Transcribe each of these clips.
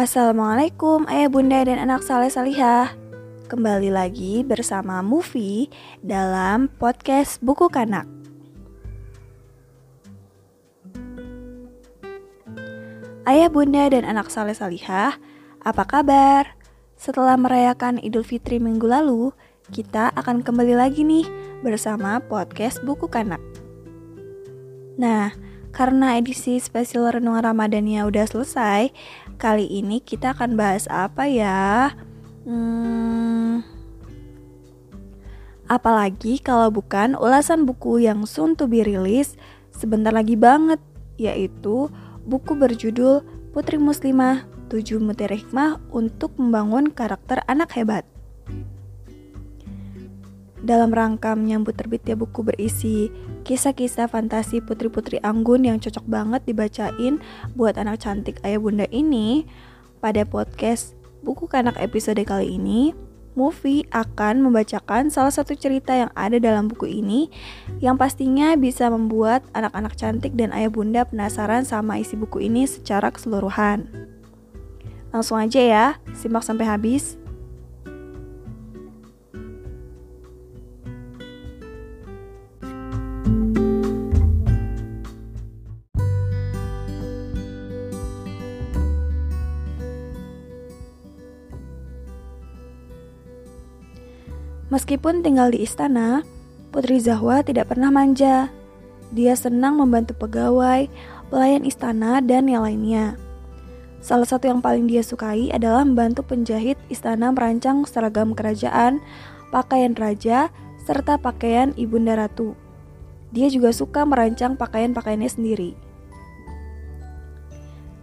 Assalamualaikum ayah bunda dan anak saleh salihah. Kembali lagi bersama Movie dalam podcast Buku Kanak. Ayah bunda dan anak saleh salihah, apa kabar? Setelah merayakan Idul Fitri minggu lalu, kita akan kembali lagi nih bersama podcast Buku Kanak. Nah, karena edisi spesial Renungan Ramadannya udah selesai, kali ini kita akan bahas apa ya? Hmm, apalagi kalau bukan ulasan buku yang soon to be release sebentar lagi banget, yaitu buku berjudul Putri Muslimah 7 Mutiara Hikmah untuk membangun karakter anak hebat. Dalam rangka menyambut terbitnya buku berisi kisah-kisah fantasi putri-putri anggun yang cocok banget dibacain buat anak cantik ayah bunda ini, pada podcast Buku Kanak episode kali ini, Movie akan membacakan salah satu cerita yang ada dalam buku ini yang pastinya bisa membuat anak-anak cantik dan ayah bunda penasaran sama isi buku ini secara keseluruhan. Langsung aja ya, simak sampai habis. Meskipun tinggal di istana, Putri Zahwa tidak pernah manja. Dia senang membantu pegawai, pelayan istana, dan yang lainnya. Salah satu yang paling dia sukai adalah membantu penjahit istana merancang seragam kerajaan, pakaian raja, serta pakaian ibunda ratu. Dia juga suka merancang pakaian-pakaiannya sendiri.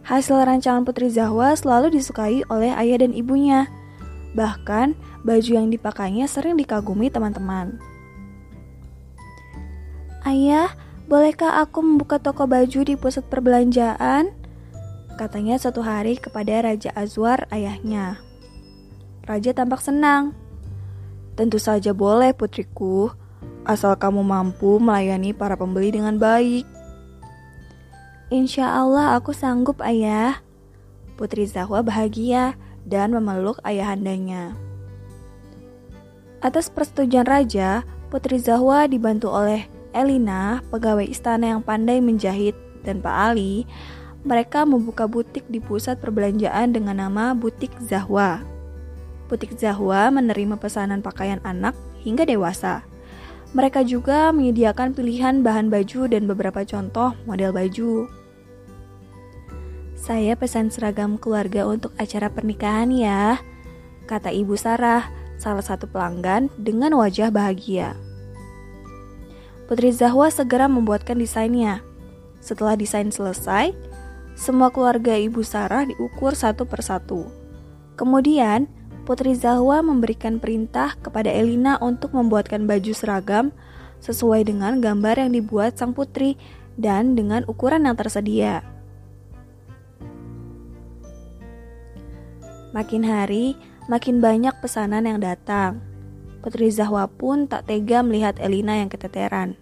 Hasil rancangan Putri Zahwa selalu disukai oleh ayah dan ibunya. Bahkan, baju yang dipakainya sering dikagumi teman-teman. Ayah, bolehkah aku membuka toko baju di pusat perbelanjaan? Katanya suatu hari kepada Raja Azwar ayahnya. Raja tampak senang. Tentu saja boleh putriku, asal kamu mampu melayani para pembeli dengan baik. Insya Allah aku sanggup ayah. Putri Zahwa bahagia dan memeluk ayahandanya. Atas persetujuan raja, Putri Zahwa dibantu oleh Elina, pegawai istana yang pandai menjahit, dan Pak Ali. Mereka membuka butik di pusat perbelanjaan dengan nama Butik Zahwa. Butik Zahwa menerima pesanan pakaian anak hingga dewasa. Mereka juga menyediakan pilihan bahan baju dan beberapa contoh model baju. Saya pesan seragam keluarga untuk acara pernikahan ya, kata Ibu Sarah, salah satu pelanggan dengan wajah bahagia. Putri Zahwa segera membuatkan desainnya. Setelah desain selesai, semua keluarga Ibu Sarah diukur satu persatu. Kemudian, Putri Zahwa memberikan perintah kepada Elina untuk membuatkan baju seragam sesuai dengan gambar yang dibuat sang putri dan dengan ukuran yang tersedia. Makin hari, makin banyak pesanan yang datang. Putri Zahwa pun tak tega melihat Elina yang keteteran.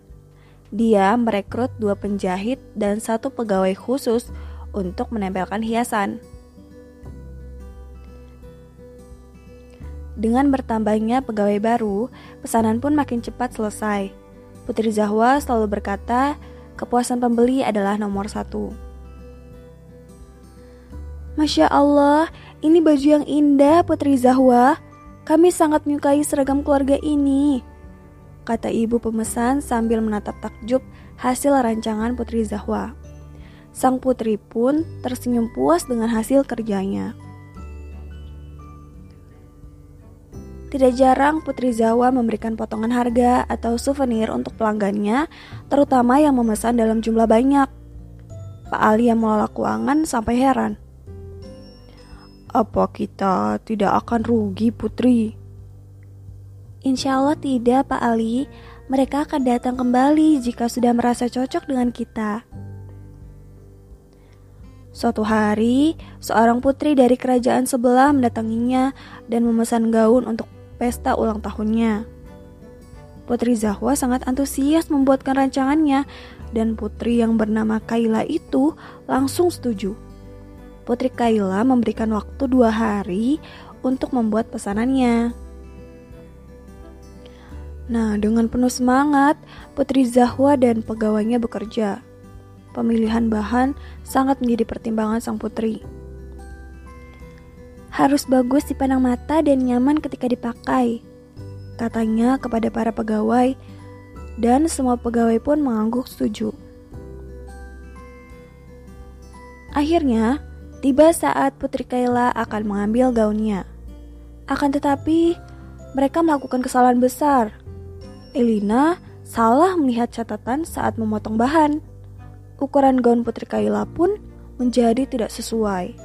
Dia merekrut dua penjahit dan satu pegawai khusus untuk menempelkan hiasan. Dengan bertambahnya pegawai baru, pesanan pun makin cepat selesai. Putri Zahwa selalu berkata, kepuasan pembeli adalah nomor satu. Masya Allah, ini baju yang indah Putri Zahwa. Kami sangat menyukai seragam keluarga ini. Kata ibu pemesan sambil menatap takjub hasil rancangan Putri Zahwa. Sang putri pun tersenyum puas dengan hasil kerjanya. Tidak jarang Putri Zahwa memberikan potongan harga atau souvenir untuk pelanggannya, terutama yang memesan dalam jumlah banyak. Pak Ali yang mengelola keuangan sampai heran. Apa kita tidak akan rugi, Putri? Insya Allah tidak, Pak Ali. Mereka akan datang kembali jika sudah merasa cocok dengan kita. Suatu hari, seorang putri dari kerajaan sebelah mendatanginya dan memesan gaun untuk pesta ulang tahunnya. Putri Zahwa sangat antusias membuatkan rancangannya, dan putri yang bernama Kaila itu langsung setuju. Putri Kaila memberikan waktu dua hari untuk membuat pesanannya. Nah, dengan penuh semangat, Putri Zahwa dan pegawainya bekerja. Pemilihan bahan sangat menjadi pertimbangan sang putri. Harus bagus dipandang mata dan nyaman ketika dipakai, katanya kepada para pegawai, dan semua pegawai pun mengangguk setuju. Akhirnya, tiba saat Putri Kaila akan mengambil gaunnya. Akan tetapi, mereka melakukan kesalahan besar Elina salah melihat catatan saat memotong bahan. Ukuran gaun Putri Kaila pun menjadi tidak sesuai.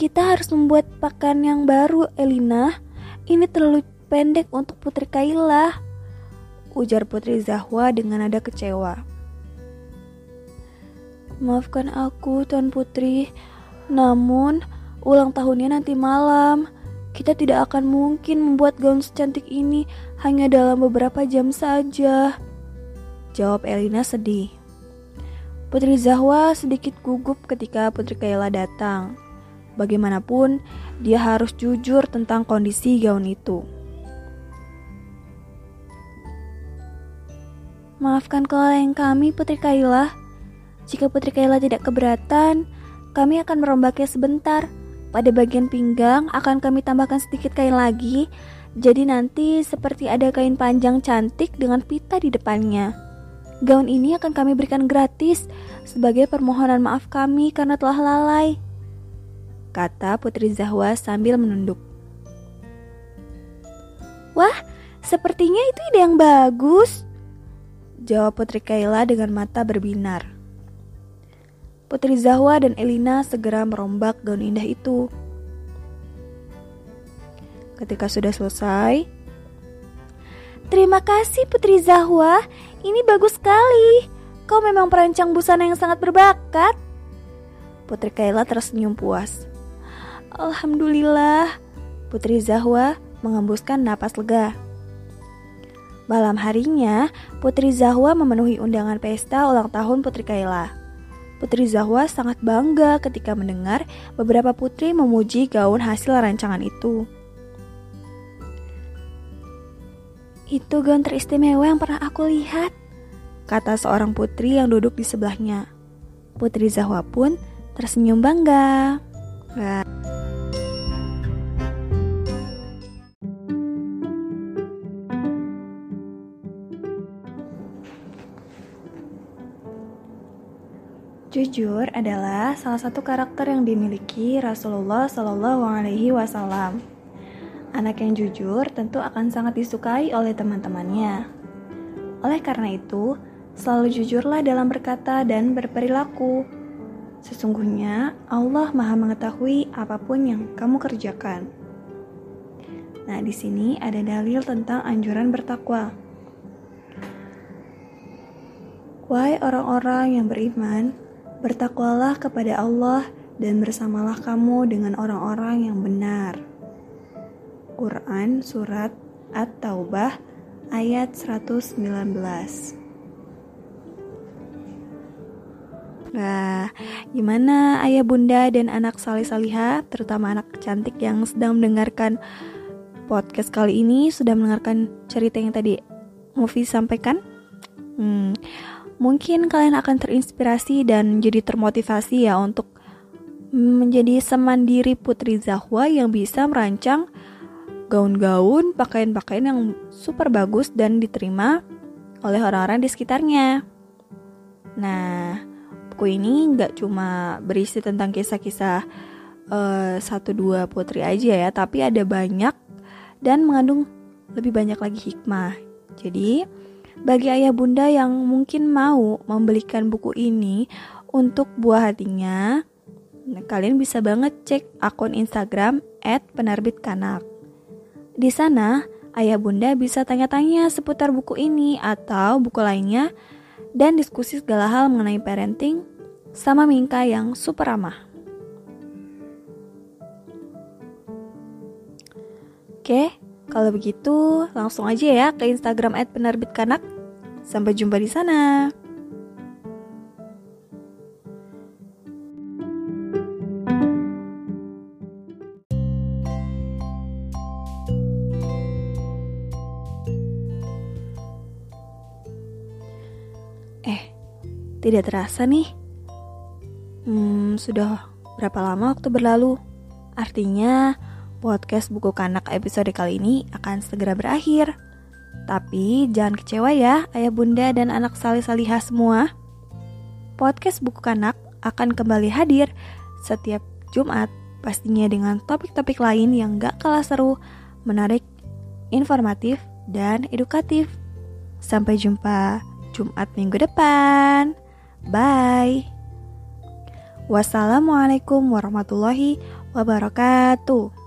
Kita harus membuat pakaian yang baru, Elina. Ini terlalu pendek untuk Putri Kaila. Ujar Putri Zahwa dengan nada kecewa. Maafkan aku, Tuan Putri. Namun, ulang tahunnya nanti malam. Kita tidak akan mungkin membuat gaun secantik ini hanya dalam beberapa jam saja. Jawab Elina sedih. Putri Zahwa sedikit gugup ketika Putri Kaila datang. Bagaimanapun, dia harus jujur tentang kondisi gaun itu. Maafkan kelelahan kami, Putri Kaila. Jika Putri Kaila tidak keberatan, kami akan merombaknya sebentar pada bagian pinggang akan kami tambahkan sedikit kain lagi, jadi nanti seperti ada kain panjang cantik dengan pita di depannya. Gaun ini akan kami berikan gratis sebagai permohonan maaf kami karena telah lalai. Kata Putri Zahwa sambil menunduk. Wah, sepertinya itu ide yang bagus. Jawab Putri Kaila dengan mata berbinar. Putri Zahwa dan Elina segera merombak gaun indah itu. Ketika sudah selesai, Terima kasih Putri Zahwa, ini bagus sekali. Kau memang perancang busana yang sangat berbakat. Putri Kaila tersenyum puas. Alhamdulillah, Putri Zahwa mengembuskan napas lega. Malam harinya, Putri Zahwa memenuhi undangan pesta ulang tahun Putri Kaila. Putri Zahwa sangat bangga ketika mendengar beberapa putri memuji gaun hasil rancangan itu. Itu gaun teristimewa yang pernah aku lihat, kata seorang putri yang duduk di sebelahnya. Putri Zahwa pun tersenyum bangga. Nah. Jujur adalah salah satu karakter yang dimiliki Rasulullah Shallallahu Alaihi Wasallam. Anak yang jujur tentu akan sangat disukai oleh teman-temannya. Oleh karena itu, selalu jujurlah dalam berkata dan berperilaku. Sesungguhnya Allah Maha Mengetahui apa pun yang kamu kerjakan. Nah, di sini ada dalil tentang anjuran bertakwa. Wahai orang-orang yang beriman, Bertakwalah kepada Allah dan bersamalah kamu dengan orang-orang yang benar. Quran Surat At-Taubah ayat 119 Nah, gimana ayah bunda dan anak salih salihah, terutama anak cantik yang sedang mendengarkan podcast kali ini, sudah mendengarkan cerita yang tadi Movie sampaikan? Hmm, mungkin kalian akan terinspirasi dan jadi termotivasi ya untuk menjadi semandiri Putri Zahwa yang bisa merancang gaun-gaun, pakaian-pakaian yang super bagus dan diterima oleh orang-orang di sekitarnya. Nah, buku ini nggak cuma berisi tentang kisah-kisah uh, satu dua putri aja ya, tapi ada banyak dan mengandung lebih banyak lagi hikmah. Jadi, bagi ayah bunda yang mungkin mau membelikan buku ini untuk buah hatinya, kalian bisa banget cek akun Instagram @penerbitkanak. Di sana, ayah bunda bisa tanya-tanya seputar buku ini atau buku lainnya dan diskusi segala hal mengenai parenting sama Mingka yang super ramah. Oke, kalau begitu, langsung aja ya ke Instagram @penerbitkanak. Sampai jumpa di sana. Eh, tidak terasa nih. Hmm, sudah berapa lama waktu berlalu? Artinya, podcast buku kanak episode kali ini akan segera berakhir. Tapi jangan kecewa ya, ayah bunda dan anak salih-salihah semua. Podcast buku kanak akan kembali hadir setiap Jumat, pastinya dengan topik-topik lain yang gak kalah seru, menarik, informatif, dan edukatif. Sampai jumpa Jumat minggu depan. Bye. Wassalamualaikum warahmatullahi wabarakatuh.